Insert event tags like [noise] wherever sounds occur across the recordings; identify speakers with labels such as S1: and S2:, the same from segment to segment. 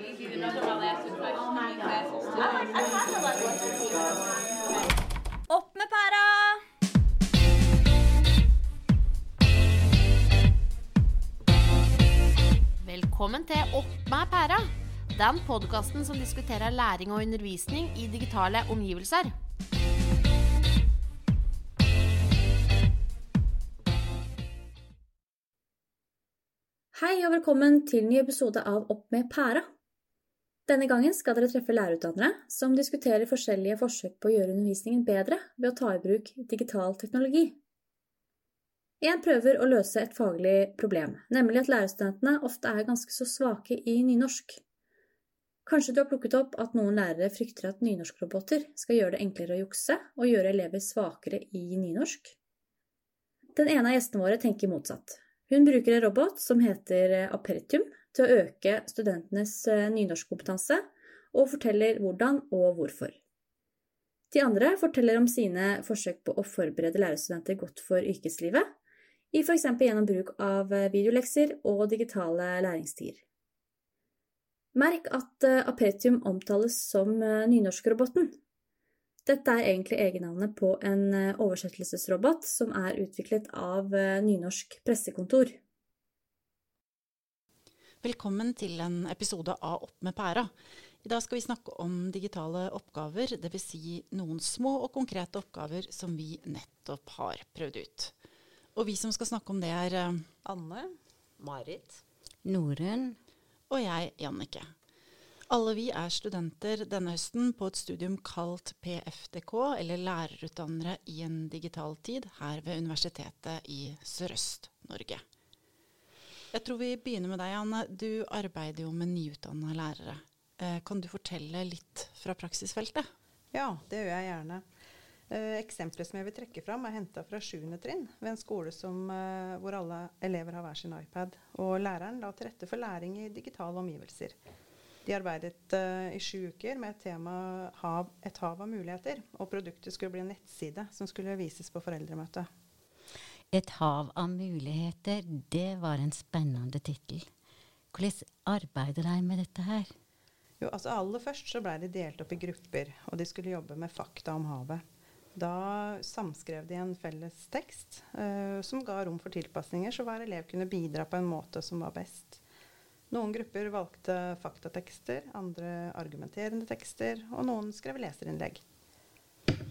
S1: even questions classes
S2: Opp med pæra!
S3: Velkommen til Opp med pæra. Den podkasten som diskuterer læring og undervisning i digitale omgivelser.
S4: Hei og velkommen til ny episode av Opp med pæra. Denne gangen skal dere treffe lærerutdannere som diskuterer forskjellige forsøk på å gjøre undervisningen bedre ved å ta i bruk digital teknologi. En prøver å løse et faglig problem, nemlig at lærerstudentene ofte er ganske så svake i nynorsk. Kanskje du har plukket opp at noen lærere frykter at nynorskroboter skal gjøre det enklere å jukse og gjøre elever svakere i nynorsk? Den ene av gjestene våre tenker motsatt. Hun bruker en robot som heter Apertium til å øke studentenes nynorskkompetanse, og forteller hvordan og hvorfor. De andre forteller om sine forsøk på å forberede lærerstudenter godt for yrkeslivet, i f.eks. gjennom bruk av videolekser og digitale læringstider. Merk at Apetium omtales som nynorskroboten. Dette er egentlig egennavnet på en oversettelsesrobot som er utviklet av Nynorsk pressekontor.
S5: Velkommen til en episode av Opp med pæra. I dag skal vi snakke om digitale oppgaver, dvs. Si noen små og konkrete oppgaver som vi nettopp har prøvd ut. Og vi som skal snakke om det, er uh,
S6: Anne.
S7: Marit.
S6: Norunn.
S5: Og jeg, Jannike. Alle vi er studenter denne høsten på et studium kalt PFDK, eller lærerutdannere i en digital tid, her ved Universitetet i Sørøst-Norge. Jeg tror vi begynner med deg, Anne. Du arbeider jo med nyutdanna lærere. Eh, kan du fortelle litt fra praksisfeltet?
S6: Ja, det gjør jeg gjerne. Eh, Eksempelet som jeg vil trekke fram, er henta fra 7. trinn ved en skole som, eh, hvor alle elever har hver sin iPad. Og læreren la til rette for læring i digitale omgivelser. De arbeidet i sju uker med et tema hav, 'Et hav av muligheter'. Og produktet skulle bli en nettside som skulle vises på foreldremøtet.
S8: Et hav av muligheter, det var en spennende tittel. Hvordan arbeider de med dette her?
S6: Jo, altså Aller først så blei de delt opp i grupper, og de skulle jobbe med fakta om havet. Da samskrev de en felles tekst uh, som ga rom for tilpasninger, så hver elev kunne bidra på en måte som var best. Noen grupper valgte faktatekster, andre argumenterende tekster, og noen skrev leserinnlegg.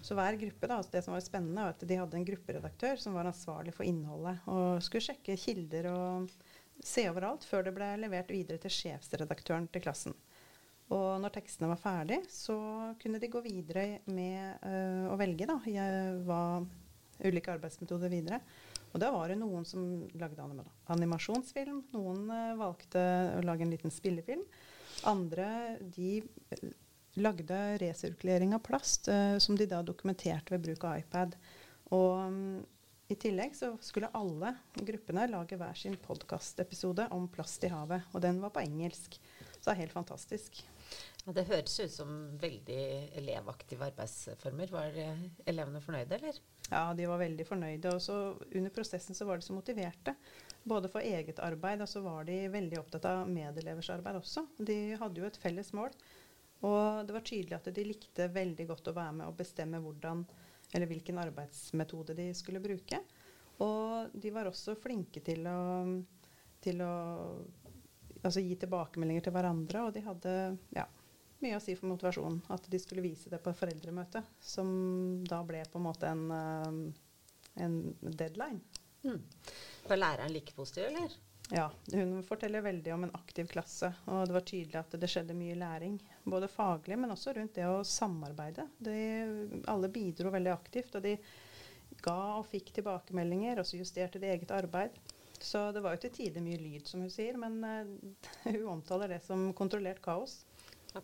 S6: Så hver gruppe, da, altså Det som var spennende, var at de hadde en grupperedaktør som var ansvarlig for innholdet, og skulle sjekke kilder og se overalt før det ble levert videre til sjefsredaktøren til klassen. Og når tekstene var ferdig, så kunne de gå videre med øh, å velge da, hva, ulike arbeidsmetoder videre. Og da var det noen som lagde animasjonsfilm. Noen øh, valgte å lage en liten spillefilm. Andre de lagde resirkulering av plast, uh, som de da dokumenterte ved bruk av iPad. Og um, i tillegg så skulle alle gruppene lage hver sin podkastepisode om plast i havet. Og den var på engelsk. Så det er helt fantastisk.
S7: Ja, det høres ut som veldig elevaktive arbeidsformer. Var elevene fornøyde, eller?
S6: Ja, de var veldig fornøyde. Og så under prosessen så var de så motiverte. Både for eget arbeid, og så var de veldig opptatt av medelevers arbeid også. De hadde jo et felles mål. Og det var tydelig at de likte veldig godt å være med og bestemme hvordan, eller hvilken arbeidsmetode de skulle bruke. Og de var også flinke til å, til å altså gi tilbakemeldinger til hverandre. Og de hadde ja, mye å si for motivasjonen. At de skulle vise det på foreldremøtet. Som da ble på en måte en, en deadline.
S7: Mm. Var læreren like positiv, eller?
S6: Ja, hun forteller veldig om en aktiv klasse. Og det var tydelig at det skjedde mye læring. Både faglig, men også rundt det å samarbeide. De, alle bidro veldig aktivt. Og de ga og fikk tilbakemeldinger, og så justerte de eget arbeid. Så det var jo til tider mye lyd, som hun sier, men uh, [laughs] hun omtaler det som kontrollert kaos.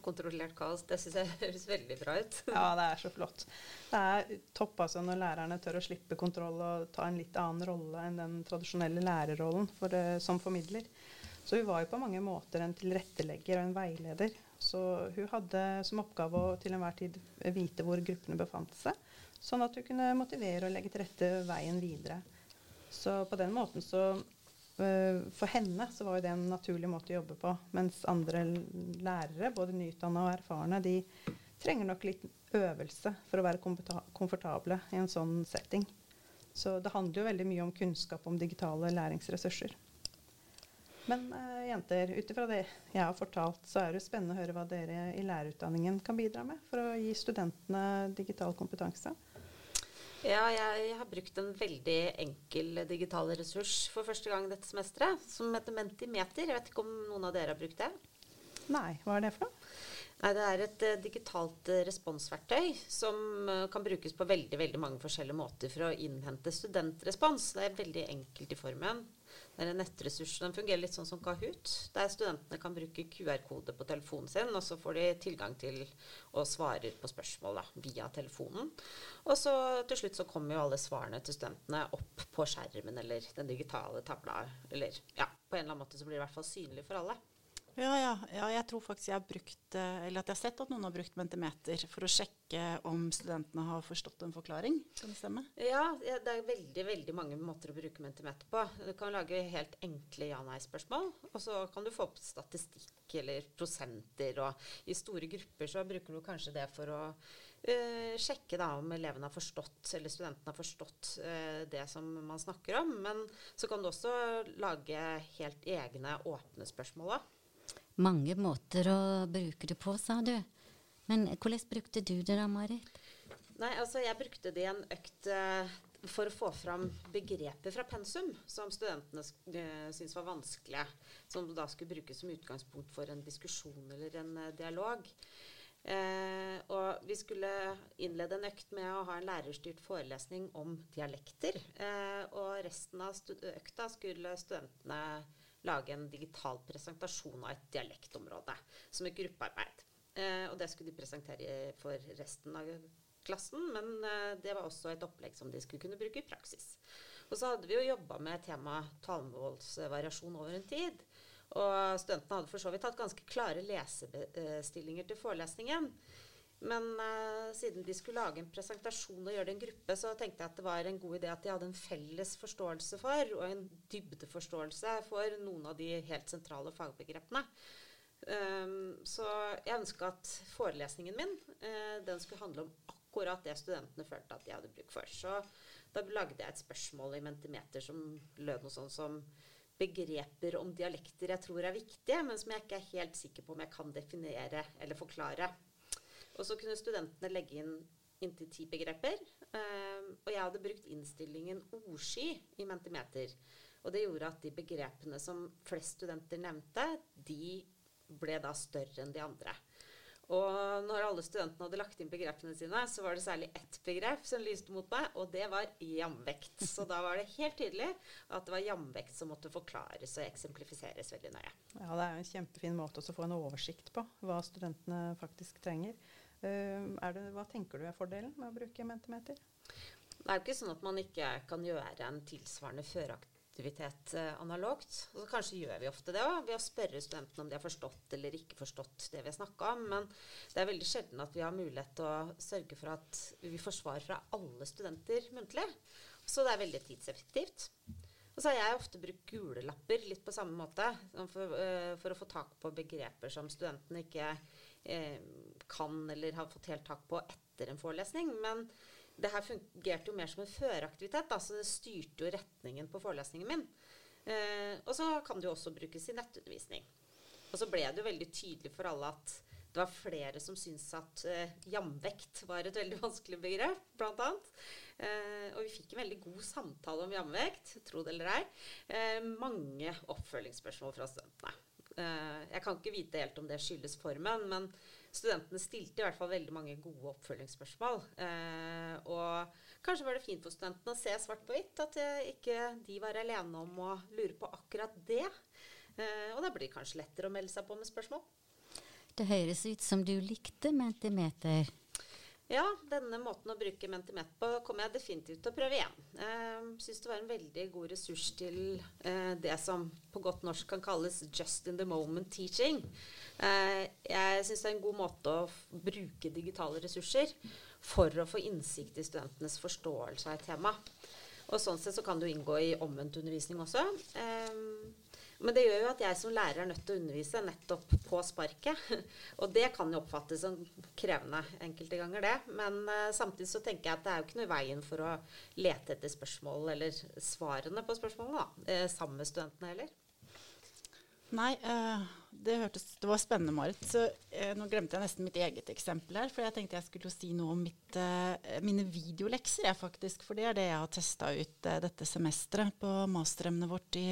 S7: Kontrollert kaos, det syns jeg [laughs] høres veldig bra ut. [laughs]
S6: ja, det er så flott. Det er topp altså når lærerne tør å slippe kontroll og ta en litt annen rolle enn den tradisjonelle lærerrollen for det, som formidler. Så hun var jo på mange måter en tilrettelegger og en veileder. Så hun hadde som oppgave å til enhver tid vite hvor gruppene befant seg, sånn at hun kunne motivere og legge til rette veien videre. Så på den måten så eh, for henne så var jo det en naturlig måte å jobbe på. Mens andre lærere, både nyutdanna og erfarne, de trenger nok litt øvelse for å være komfortable i en sånn setting. Så det handler jo veldig mye om kunnskap om digitale læringsressurser. Men eh, jenter, ut ifra det jeg har fortalt, så er det spennende å høre hva dere i lærerutdanningen kan bidra med for å gi studentene digital kompetanse.
S7: Ja, jeg har brukt en veldig enkel digital ressurs for første gang dette semesteret, som heter Mentimeter. Jeg vet ikke om noen av dere har brukt det?
S6: Nei, hva er det for noe?
S7: Nei, Det er et eh, digitalt eh, responsverktøy som eh, kan brukes på veldig veldig mange forskjellige måter for å innhente studentrespons. Det er veldig enkelt i formen. Det er nettressurs. Fungerer litt sånn som Kahoot, der studentene kan bruke QR-kode på telefonen sin, og så får de tilgang til å svare på spørsmål da, via telefonen. Og så til slutt så kommer jo alle svarene til studentene opp på skjermen eller den digitale tavla. Eller ja, på en eller annen måte så blir det i hvert fall synlig for alle.
S5: Ja, ja, ja, jeg tror faktisk jeg har brukt, eh, eller at jeg har sett at noen har brukt Mentimeter for å sjekke om studentene har forstått en forklaring. Kan det stemme?
S7: Ja, det er veldig veldig mange måter å bruke Mentimeter på. Du kan lage helt enkle ja-nei-spørsmål, og så kan du få opp statistikk eller prosenter. Og i store grupper så bruker du kanskje det for å uh, sjekke da om elevene har forstått, eller studentene har forstått uh, det som man snakker om. Men så kan du også lage helt egne åpne spørsmål òg.
S8: Mange måter å bruke det på, sa du. Men hvordan brukte du det da, Marit?
S7: Nei, altså jeg brukte det i en økt uh, for å få fram begreper fra pensum som studentene uh, syntes var vanskelige. Som da skulle brukes som utgangspunkt for en diskusjon eller en uh, dialog. Uh, og vi skulle innlede en økt med å ha en lærerstyrt forelesning om dialekter. Og resten av økta skulle studentene lage en digital presentasjon av et dialektområde som et gruppearbeid. Eh, og det skulle de presentere for resten av klassen, men eh, det var også et opplegg som de skulle kunne bruke i praksis. Og så hadde vi jo jobba med temaet talemålsvariasjon over en tid. Og studentene hadde for så vidt hatt ganske klare lesebestillinger til forelesningen. Men uh, siden de skulle lage en presentasjon og gjøre det en gruppe, så tenkte jeg at det var en god idé at de hadde en felles forståelse for, og en dybdeforståelse for noen av de helt sentrale fagbegrepene. Um, så jeg ønska at forelesningen min uh, den skulle handle om akkurat det studentene følte at de hadde bruk for. Så da lagde jeg et spørsmål i Mentimeter som lød noe sånn som begreper om dialekter jeg tror er viktige, men som jeg ikke er helt sikker på om jeg kan definere eller forklare. Og så kunne studentene legge inn inntil ti begreper. Um, og jeg hadde brukt innstillingen ordsky i Mentimeter. Og det gjorde at de begrepene som flest studenter nevnte, de ble da større enn de andre. Og når alle studentene hadde lagt inn begrepene sine, så var det særlig ett begrep som lyste mot meg, og det var jamvekt. Så da var det helt tydelig at det var jamvekt som måtte forklares og eksemplifiseres veldig nøye.
S6: Ja, Det er jo en kjempefin måte å få en oversikt på hva studentene faktisk trenger. Er det, hva tenker du er fordelen med å bruke Mentimeter?
S7: Det er jo ikke sånn at man ikke kan gjøre en tilsvarende føreaktivitet eh, analogt. Altså, kanskje gjør vi ofte det òg, ved å spørre studentene om de har forstått eller ikke forstått det vi har snakka om. Men det er veldig sjelden at vi har mulighet til å sørge for at vi får svar fra alle studenter muntlig. Så det er veldig tidseffektivt. Og så har jeg ofte brukt gule lapper litt på samme måte, for, uh, for å få tak på begreper som studentene ikke uh, kan eller har fått helt tak på etter en forelesning. Men det her fungerte jo mer som en føreaktivitet, da, så det styrte jo retningen på forelesningen min. Eh, og så kan det jo også brukes i nettundervisning. Og så ble det jo veldig tydelig for alle at det var flere som syntes at eh, jamvekt var et veldig [laughs] vanskelig begrep, annet. Uh, og vi fikk en veldig god samtale om jamvekt, tro det eller ei. Eh, mange oppfølgingsspørsmål fra studentene. jeg kan ikke vite helt om det skyldes formen, men studentene stilte i hvert fall veldig mange gode oppfølgingsspørsmål. og kanskje var det fint for studentene å se svart på hvitt at ikke de var alene om å lure på akkurat det. og da blir det kanskje lettere å melde seg på med spørsmål.
S8: Det høres ut som du likte Mentimeter.
S7: Ja, denne måten å bruke Mentimeter på kommer jeg definitivt til å prøve igjen. Uh, syns det var en veldig god ressurs til uh, det som på godt norsk kan kalles just in the moment teaching. Uh, jeg syns det er en god måte å bruke digitale ressurser for å få innsikt i studentenes forståelse av et tema. Og sånn sett så kan det jo inngå i omvendt undervisning også. Um, men det gjør jo at jeg som lærer er nødt til å undervise nettopp på sparket. [laughs] Og det kan jo oppfattes som krevende enkelte ganger, det. Men uh, samtidig så tenker jeg at det er jo ikke noe i veien for å lete etter spørsmål eller svarene på spørsmålene, da. Uh, sammen med studentene heller.
S5: Nei, uh, det hørtes Det var spennende, Marit. Så nå glemte jeg nesten mitt eget eksempel her. For jeg tenkte jeg skulle si noe om mitt, mine videolekser, jeg faktisk. For det er det jeg har testa ut dette semesteret på masteremnet vårt i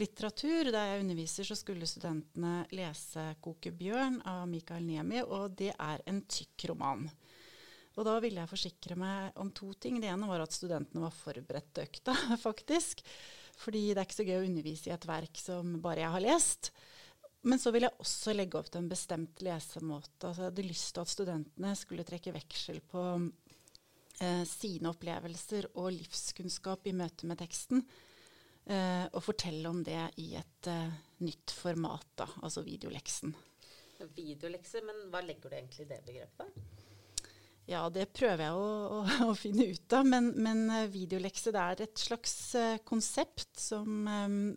S5: litteratur. Da jeg underviser, så skulle studentene lese 'Koke bjørn' av Mikael Niemi, og det er en tykk roman. Og da ville jeg forsikre meg om to ting. Det ene var at studentene var forberedt til økta, [laughs] faktisk. Fordi det er ikke så gøy å undervise i et verk som bare jeg har lest. Men så ville jeg også legge opp til en bestemt lesemåte. Altså jeg hadde lyst til at studentene skulle trekke veksel på eh, sine opplevelser og livskunnskap i møte med teksten. Uh, og fortelle om det i et uh, nytt format, da, altså videoleksen.
S7: Videolekse, men hva legger du egentlig i det begrepet?
S5: Ja, det prøver jeg å, å, [laughs] å finne ut av. Men, men uh, videolekse det er et slags konsept som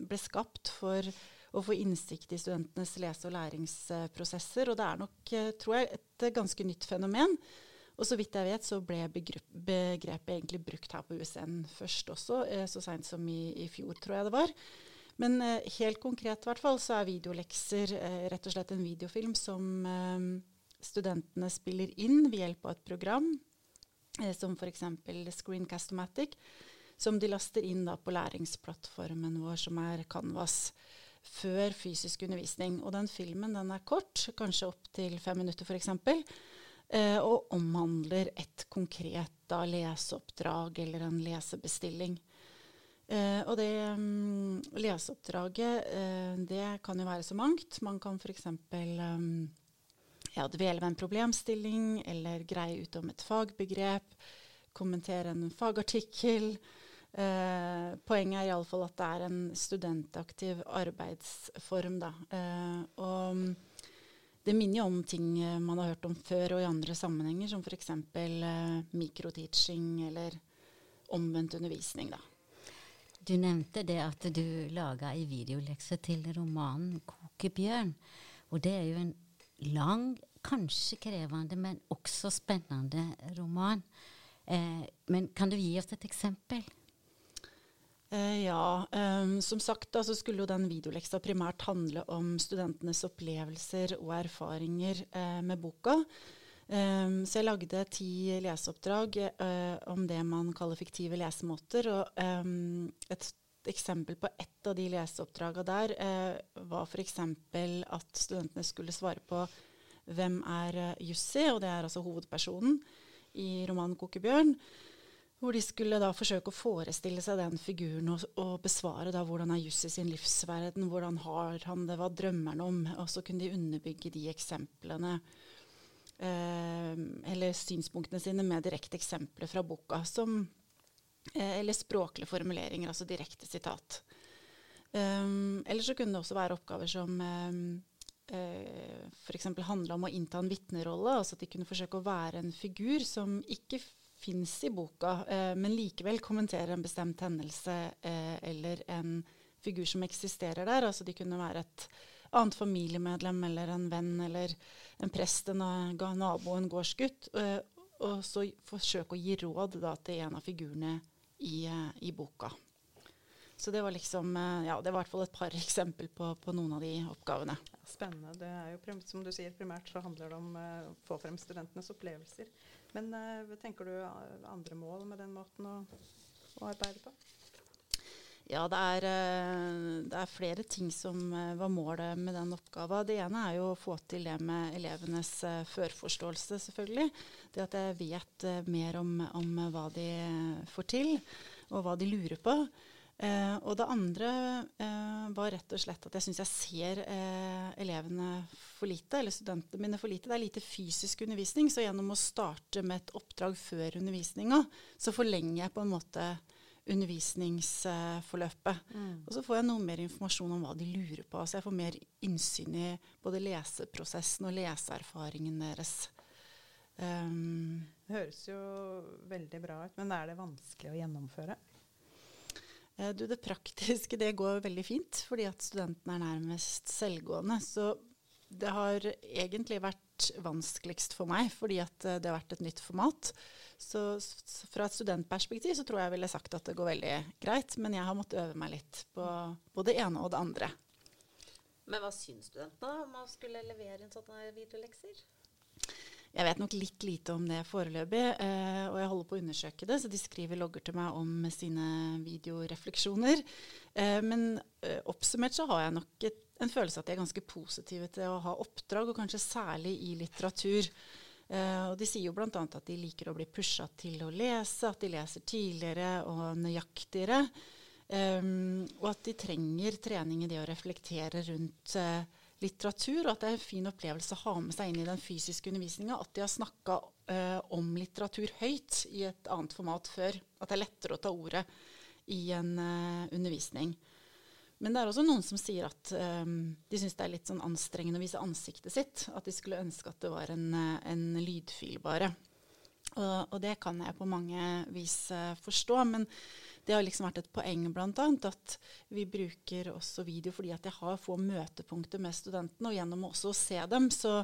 S5: ble skapt for å få innsikt i studentenes lese- og læringsprosesser. Og det er nok, tror jeg, et ganske nytt fenomen. Og så vidt jeg vet, så ble begrepet egentlig brukt her på USN først også, eh, så seint som i, i, fjor, tror jeg det var. Men eh, helt konkret i hvert fall, så er videolekser eh, rett og slett en videofilm som studentene spiller inn ved hjelp av et program, som f.eks. Screencast-O-Matic, som de laster inn på læringsplattformen vår, som er Canvas før fysisk undervisning. Og den filmen den er kort, kanskje opptil fem minutter f.eks og omhandler et konkret da, leseoppdrag eller en lesebestilling. Eh, og det um, leseoppdraget eh, det kan jo være så mangt. Man kan f.eks. Um, ja, dvele ved en problemstilling eller greie ut om et fagbegrep. Kommentere en fagartikkel. Eh, poenget er iallfall at det er en studentaktiv arbeidsform. Da. Eh, og det minner jo om ting eh, man har hørt om før og i andre sammenhenger, som f.eks. Uh, mikroteaching eller omvendt undervisning. Da.
S8: Du nevnte det at du laga ei videolekse til romanen 'Kokebjørn'. Og det er jo en lang, kanskje krevende, men også spennende roman. Eh, men kan du gi oss et eksempel?
S5: Uh, ja, um, som sagt da, så skulle jo den videoleksa primært handle om studentenes opplevelser og erfaringer eh, med boka. Um, så jeg lagde ti leseoppdrag uh, om det man kaller fiktive lesemåter. Og um, et eksempel på ett av de leseoppdraga der var f.eks. at studentene skulle svare på hvem er Jussi, og det er altså hovedpersonen i romanen 'Kokebjørn'. Hvor de skulle da forsøke å forestille seg den figuren og, og besvare da hvordan er Jussi sin livsverden, hvordan har han det, hva drømmer han om? Og så kunne de underbygge de eksemplene eh, eller synspunktene sine med direkte eksempler fra boka. Som, eh, eller språklige formuleringer, altså direkte sitat. Um, eller så kunne det også være oppgaver som um, uh, f.eks. handla om å innta en vitnerolle. Altså at de kunne forsøke å være en figur som ikke fins i boka, eh, men likevel kommenterer en bestemt hendelse eh, eller en figur som eksisterer der. Altså de kunne være et annet familiemedlem eller en venn eller en prest, en nabo, en gårdsgutt. Eh, og så forsøke å gi råd da, til en av figurene i, eh, i boka. Så det var liksom, eh, ja, det var i hvert fall et par [laughs] eksempel på, på noen av de oppgavene.
S6: spennende. Det er jo, som du sier, primært så handler det om å få frem studentenes opplevelser. Men uh, tenker du andre mål med den måten å, å arbeide på?
S5: Ja, det er, det er, flere ting som var målet med den oppgaven. Det ene er jo å få til det med elevenes førforståelse, selvfølgelig. Det at jeg vet mer om, om, hva de får til, og hva de lurer på. Eh, og det andre eh, var rett og slett at jeg syns jeg ser eh, elevene for lite, eller studentene mine for lite. Det er lite fysisk undervisning, så gjennom å starte med et oppdrag før undervisninga, så forlenger jeg på en måte undervisningsforløpet. Mm. Og så får jeg noe mer informasjon om hva de lurer på. Så jeg får mer innsyn i både leseprosessen og leseerfaringen deres.
S6: Um, det høres jo veldig bra ut, men er det vanskelig å gjennomføre?
S5: Eh, du, det praktiske det går veldig fint, fordi at studentene er nærmest selvgående. Så det har egentlig vært vanskeligst for meg, fordi at eh, det har vært et nytt format. Så, fra et studentperspektiv så tror jeg jeg ville sagt at det går veldig greit, men jeg har måttet øve meg litt på både det ene og det andre.
S7: Men hva syns studentene om å skulle levere inn sånne videolekser?
S5: Jeg vet nok litt lite om det foreløpig, eh, og jeg holder på å undersøke det, så de skriver logger til meg om sine videorefleksjoner. Eh, men eh, oppsummert så har jeg nok et, en følelse at de er ganske positive til å ha oppdrag, og kanskje særlig i litteratur. Eh, og de sier jo bl.a. at de liker å bli pusha til å lese, at de leser tidligere og nøyaktigere. Um, og at de trenger trening i det å reflektere rundt eh, litteratur, og at det er en fin opplevelse å ha med seg inn i den fysiske undervisninga. At de har snakka eh, om litteratur høyt i et annet format før. At det er lettere å ta ordet i en eh, undervisning. Men det er også noen som sier at um, de syns det er litt sånn anstrengende å vise ansiktet sitt. At de skulle ønske at det var en, eh, en lydfil bare. Og, og det kan jeg på mange vis uh, forstå. Men det har liksom vært et poeng annet at vi bruker også video fordi at jeg har få møtepunkter med studentene. Og gjennom også å se dem, så,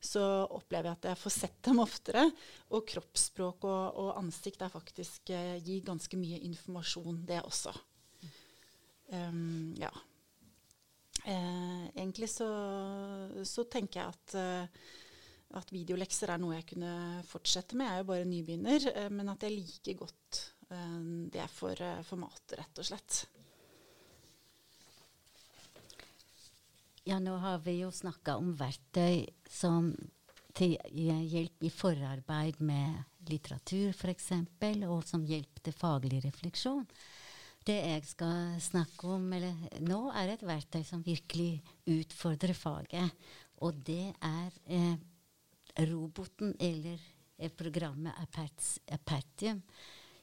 S5: så opplever jeg at jeg får sett dem oftere. Og kroppsspråk og, og ansikt er faktisk eh, gir ganske mye informasjon, det også. Um, ja. Eh, egentlig så, så tenker jeg at eh, at videolekser er noe jeg kunne fortsette med. Jeg er jo bare nybegynner, eh, men at jeg liker godt eh, er for for mat, rett og slett.
S8: Ja, nå har vi jo snakka om verktøy som til hjelp i forarbeid med litteratur f.eks., og som hjelp til faglig refleksjon. Det jeg skal snakke om eller, nå, er et verktøy som virkelig utfordrer faget. Og det er eh, roboten eller eh, programmet Aperts, Apertium,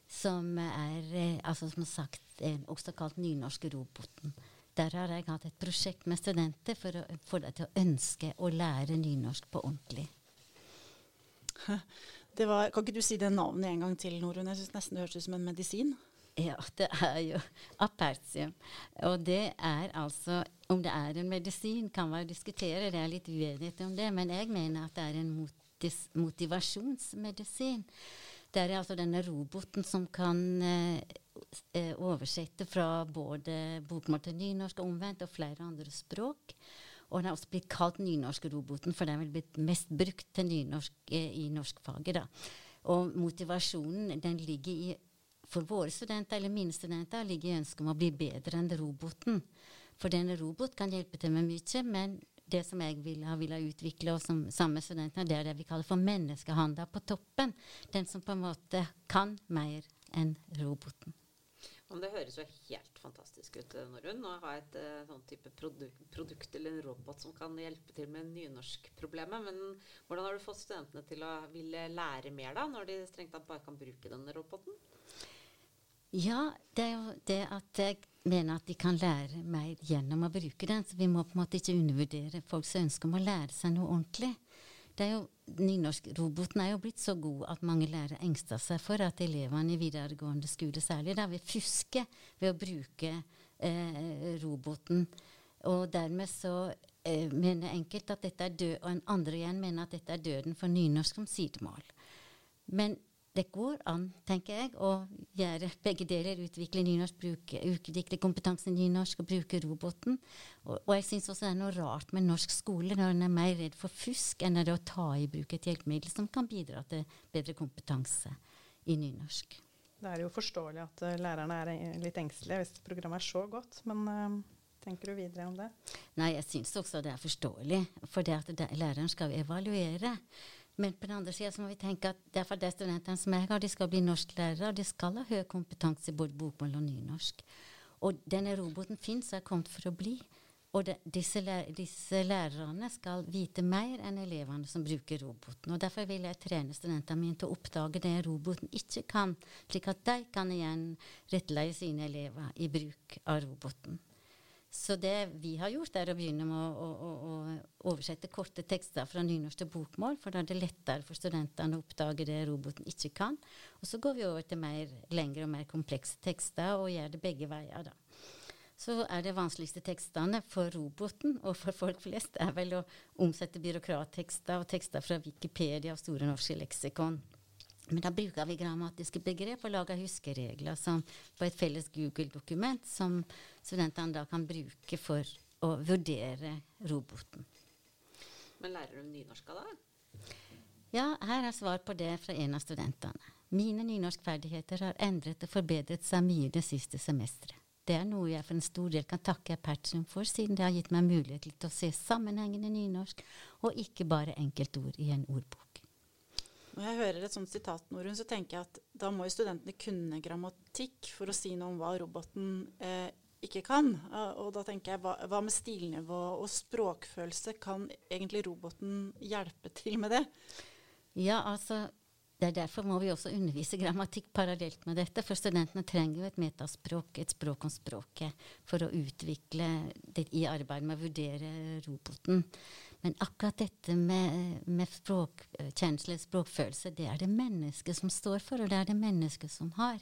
S8: som er eh, altså som sagt, eh, også kalt nynorske roboten. Der har jeg hatt et prosjekt med studenter for å få dem til å ønske å lære nynorsk på ordentlig. [laughs]
S5: Det var, kan ikke du si det navnet en gang til, Norun? Jeg syns nesten det høres ut som en medisin.
S8: Ja, det er jo apertium. Og det er altså Om det er en medisin, kan man diskutere. Det er litt uenighet om det. Men jeg mener at det er en motivasjonsmedisin. Det er altså denne roboten som kan eh, eh, oversette fra både bokmål til nynorsk og omvendt, og flere andre språk. Og den har også blitt kalt nynorskroboten, for den er blitt mest brukt til nynorsk eh, i norskfaget. da. Og motivasjonen den ligger i for våre studenter eller mine studenter ligger i ønsket om å bli bedre enn roboten. For denne robot kan hjelpe til med mye, men det som jeg vil ha, vil ha utvikle, og som samme studentene, det er det vi kaller for menneskehandel på toppen. Den som på en måte kan mer enn roboten.
S7: Men det høres jo helt fantastisk ut, Norun, Norunn, å ha et eh, sånn type produ produkt eller en robot som kan hjelpe til med nynorskproblemet. Men hvordan har du fått studentene til å ville lære mer, da, når de strengt tatt bare kan bruke denne roboten?
S8: Ja, det er jo det at jeg mener at de kan lære mer gjennom å bruke den. Så vi må på en måte ikke undervurdere folks ønske om å lære seg noe ordentlig. Det er jo, Nynorskroboten er jo blitt så god at mange lærere engster seg for at elevene i videregående skole særlig da vil fuske ved å bruke eh, roboten. Og dermed så eh, mener enkelte at dette er død, og en andre igjen mener at dette er døden for nynorsk som sidemål. Men det går an, tenker jeg, å gjøre begge deler. Utvikle nynorsk, bruke, utvikle kompetansen i nynorsk og bruke roboten. Og, og jeg syns også det er noe rart med norsk skole når en er mer redd for fusk enn det å ta i bruk et hjelpemiddel som kan bidra til bedre kompetanse i nynorsk.
S6: Det er jo forståelig at uh, lærerne er eh, litt engstelige hvis programmet er så godt. Men uh, tenker du videre om det?
S8: Nei, jeg syns også det er forståelig. For det at det, læreren skal evaluere. Men på den andre sida må vi tenke at derfor de studentene som jeg har, de skal bli norsklærere, og de skal ha høy kompetanse i både bokmål og nynorsk. Og denne roboten fins er kommet for å bli. Og de, disse, læ disse, lærerne skal vite mer enn elevene som bruker roboten. Og Derfor vil jeg trene studentene mine til å oppdage det roboten ikke kan, slik at de kan igjen rettlede sine elever i bruk av roboten. Så det vi har gjort, er å begynne med å, å, å, å oversette korte tekster fra nynorsk til bokmål, for da er det lettere for studentene å oppdage det roboten ikke kan. Og så går vi over til mer lengre og mer komplekse tekster, og gjør det begge veier, da. Så er det vanskeligste tekstene for roboten og for folk flest er vel å omsette byråkrattekster og tekster fra Wikipedia og Store norske leksikon. Men da bruker vi grammatiske begrep og lager huskeregler som, på et felles Google-dokument som studentene da kan bruke for å vurdere roboten.
S7: Men lærer du nynorska da?
S8: Ja, her er svar på det fra en av studentene. Mine nynorskferdigheter har endret og forbedret seg mye det siste semesteret. Det er noe jeg for en stor del kan takke Apertium for, siden det har gitt meg mulighet til å se sammenhengende nynorsk, og ikke bare enkeltord i en ordbok.
S5: Når jeg hører et sånt sitat, Norun, så tenker jeg at da må jo studentene kunne grammatikk for å si noe om hva roboten eh, ikke kan. Og da tenker jeg, hva, hva, med stilnivå og språkfølelse? Kan egentlig roboten hjelpe til med det?
S8: Ja, altså det er Derfor må vi også undervise grammatikk parallelt med dette. For studentene trenger jo et metaspråk, et språk om språket, for å utvikle det i arbeidet med å vurdere roboten. Men akkurat dette med, med språkkjensle, språkfølelse, det er det mennesket som står for, og det er det mennesket som har.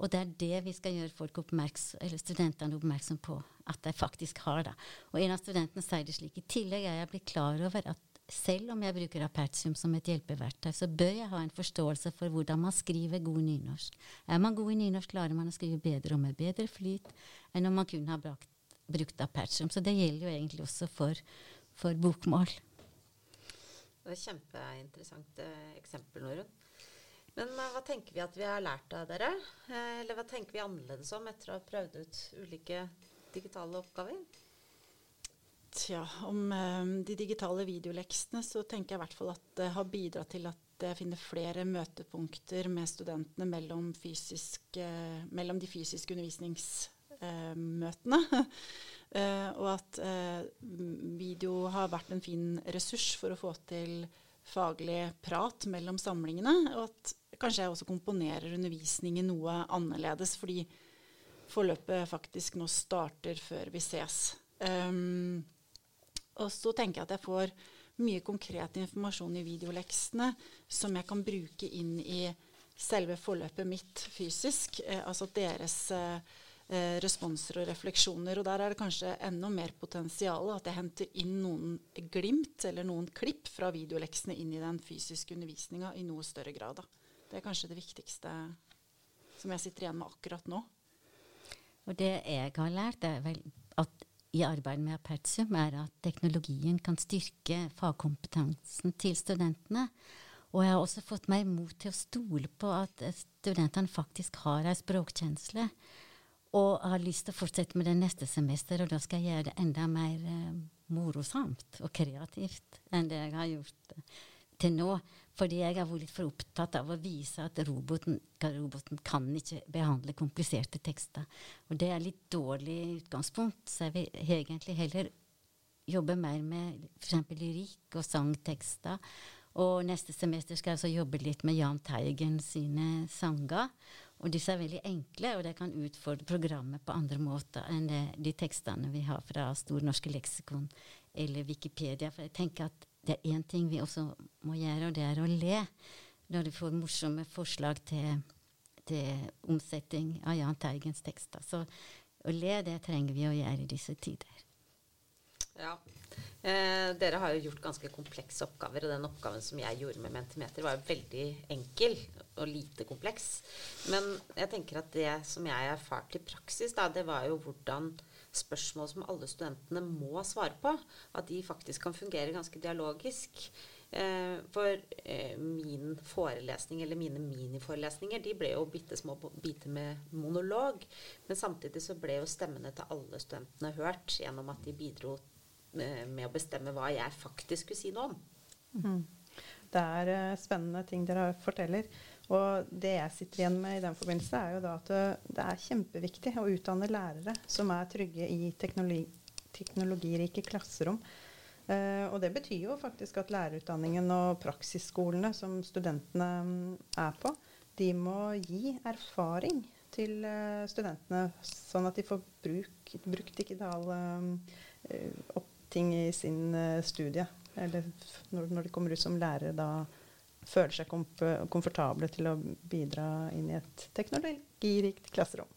S8: Og det er det vi skal gjøre folk eller studentene oppmerksom på at de faktisk har. Da. Og en av studentene sier det slik. I tillegg er jeg blitt klar over at selv om jeg bruker Apertium som et hjelpeverktøy, så bør jeg ha en forståelse for hvordan man skriver god nynorsk. Er man god i nynorsk, klarer man å skrive bedre og med bedre flyt enn om man kun har brukt, brukt Apertium. Så det gjelder jo egentlig også for for bokmål.
S7: Det er et kjempeinteressant eh, eksempel, Norun. Men uh, hva tenker vi at vi har lært av dere? Eh, eller hva tenker vi annerledes om etter å ha prøvd ut ulike digitale oppgaver?
S5: Tja, om eh, de digitale videoleksene så tenker jeg i hvert fall at det har bidratt til at jeg finner flere møtepunkter med studentene mellom, fysisk, eh, mellom de fysiske undervisningsmøtene. Uh, [laughs] og at uh, video har vært en fin ressurs for å få til faglig prat mellom samlingene. Og at kanskje jeg også komponerer undervisningen noe annerledes, fordi forløpet faktisk nå starter før vi ses. Um, og så tenker jeg at jeg får mye konkret informasjon i videoleksene som jeg kan bruke inn i selve forløpet mitt fysisk. Eh, altså deres eh, responser og refleksjoner. Og der er det kanskje enda mer potensial. At jeg henter inn noen glimt eller noen klipp fra videoleksene inn i den fysiske undervisninga i noe større grad. Da. Det er kanskje det viktigste som jeg sitter igjen med akkurat nå.
S8: Og det jeg har lært, er vel at i arbeidet med Apertsum, er at teknologien kan styrke fagkompetansen til studentene. Og jeg har også fått meg mot til å stole på at studentene faktisk har ei språkkjensle. Og har lyst til å fortsette med det neste semester, og da skal jeg gjøre det enda mer eh, morosamt og kreativt enn det jeg har gjort eh, til nå. Fordi jeg har vært litt for opptatt av å vise at roboten, roboten kan ikke behandle kompliserte tekster. Og det er litt dårlig utgangspunkt, så jeg vil egentlig heller jobbe mer med f.eks. lyrikk og sangtekster. Og neste semester skal jeg også jobbe litt med Jahn Teigen sine sanger. Og disse er veldig enkle, og de kan utfordre programmet på andre måter enn de tekstene vi har fra Stor norske leksikon eller Wikipedia. For jeg tenker at det er én ting vi også må gjøre, og det er å le når du får morsomme forslag til, til omsetting av Jahn Teigens tekster. Så å le, det trenger vi å gjøre i disse tider.
S7: Ja. Eh, dere har jo gjort ganske komplekse oppgaver, og den oppgaven som jeg gjorde med Mentimeter, var jo veldig enkel og lite kompleks. Men jeg tenker at det som jeg erfarte i praksis, da, det var jo hvordan spørsmål som alle studentene må svare på, at de faktisk kan fungere ganske dialogisk. Eh, for eh, min forelesning, eller mine miniforelesninger, de ble jo bitte små biter med monolog. Men samtidig så ble jo stemmene til alle studentene hørt gjennom at de bidro Eh, med å bestemme hva jeg faktisk skulle si noe om.
S6: Mm. Det er spennende ting dere forteller. Og det jeg sitter igjen med i den forbindelse, er jo da at det er kjempeviktig å utdanne lærere som er trygge i teknologi, teknologirike klasserom. Eh, og det betyr jo faktisk at lærerutdanningen og praksisskolene som studentene mm, er på, de må gi erfaring til eh, studentene, sånn at de får bruk, brukt digitale eh, ting i sin eh, studie. Eller når, når de kommer ut som lærere da føler seg komfortable til å bidra inn i et teknologirikt klasserom.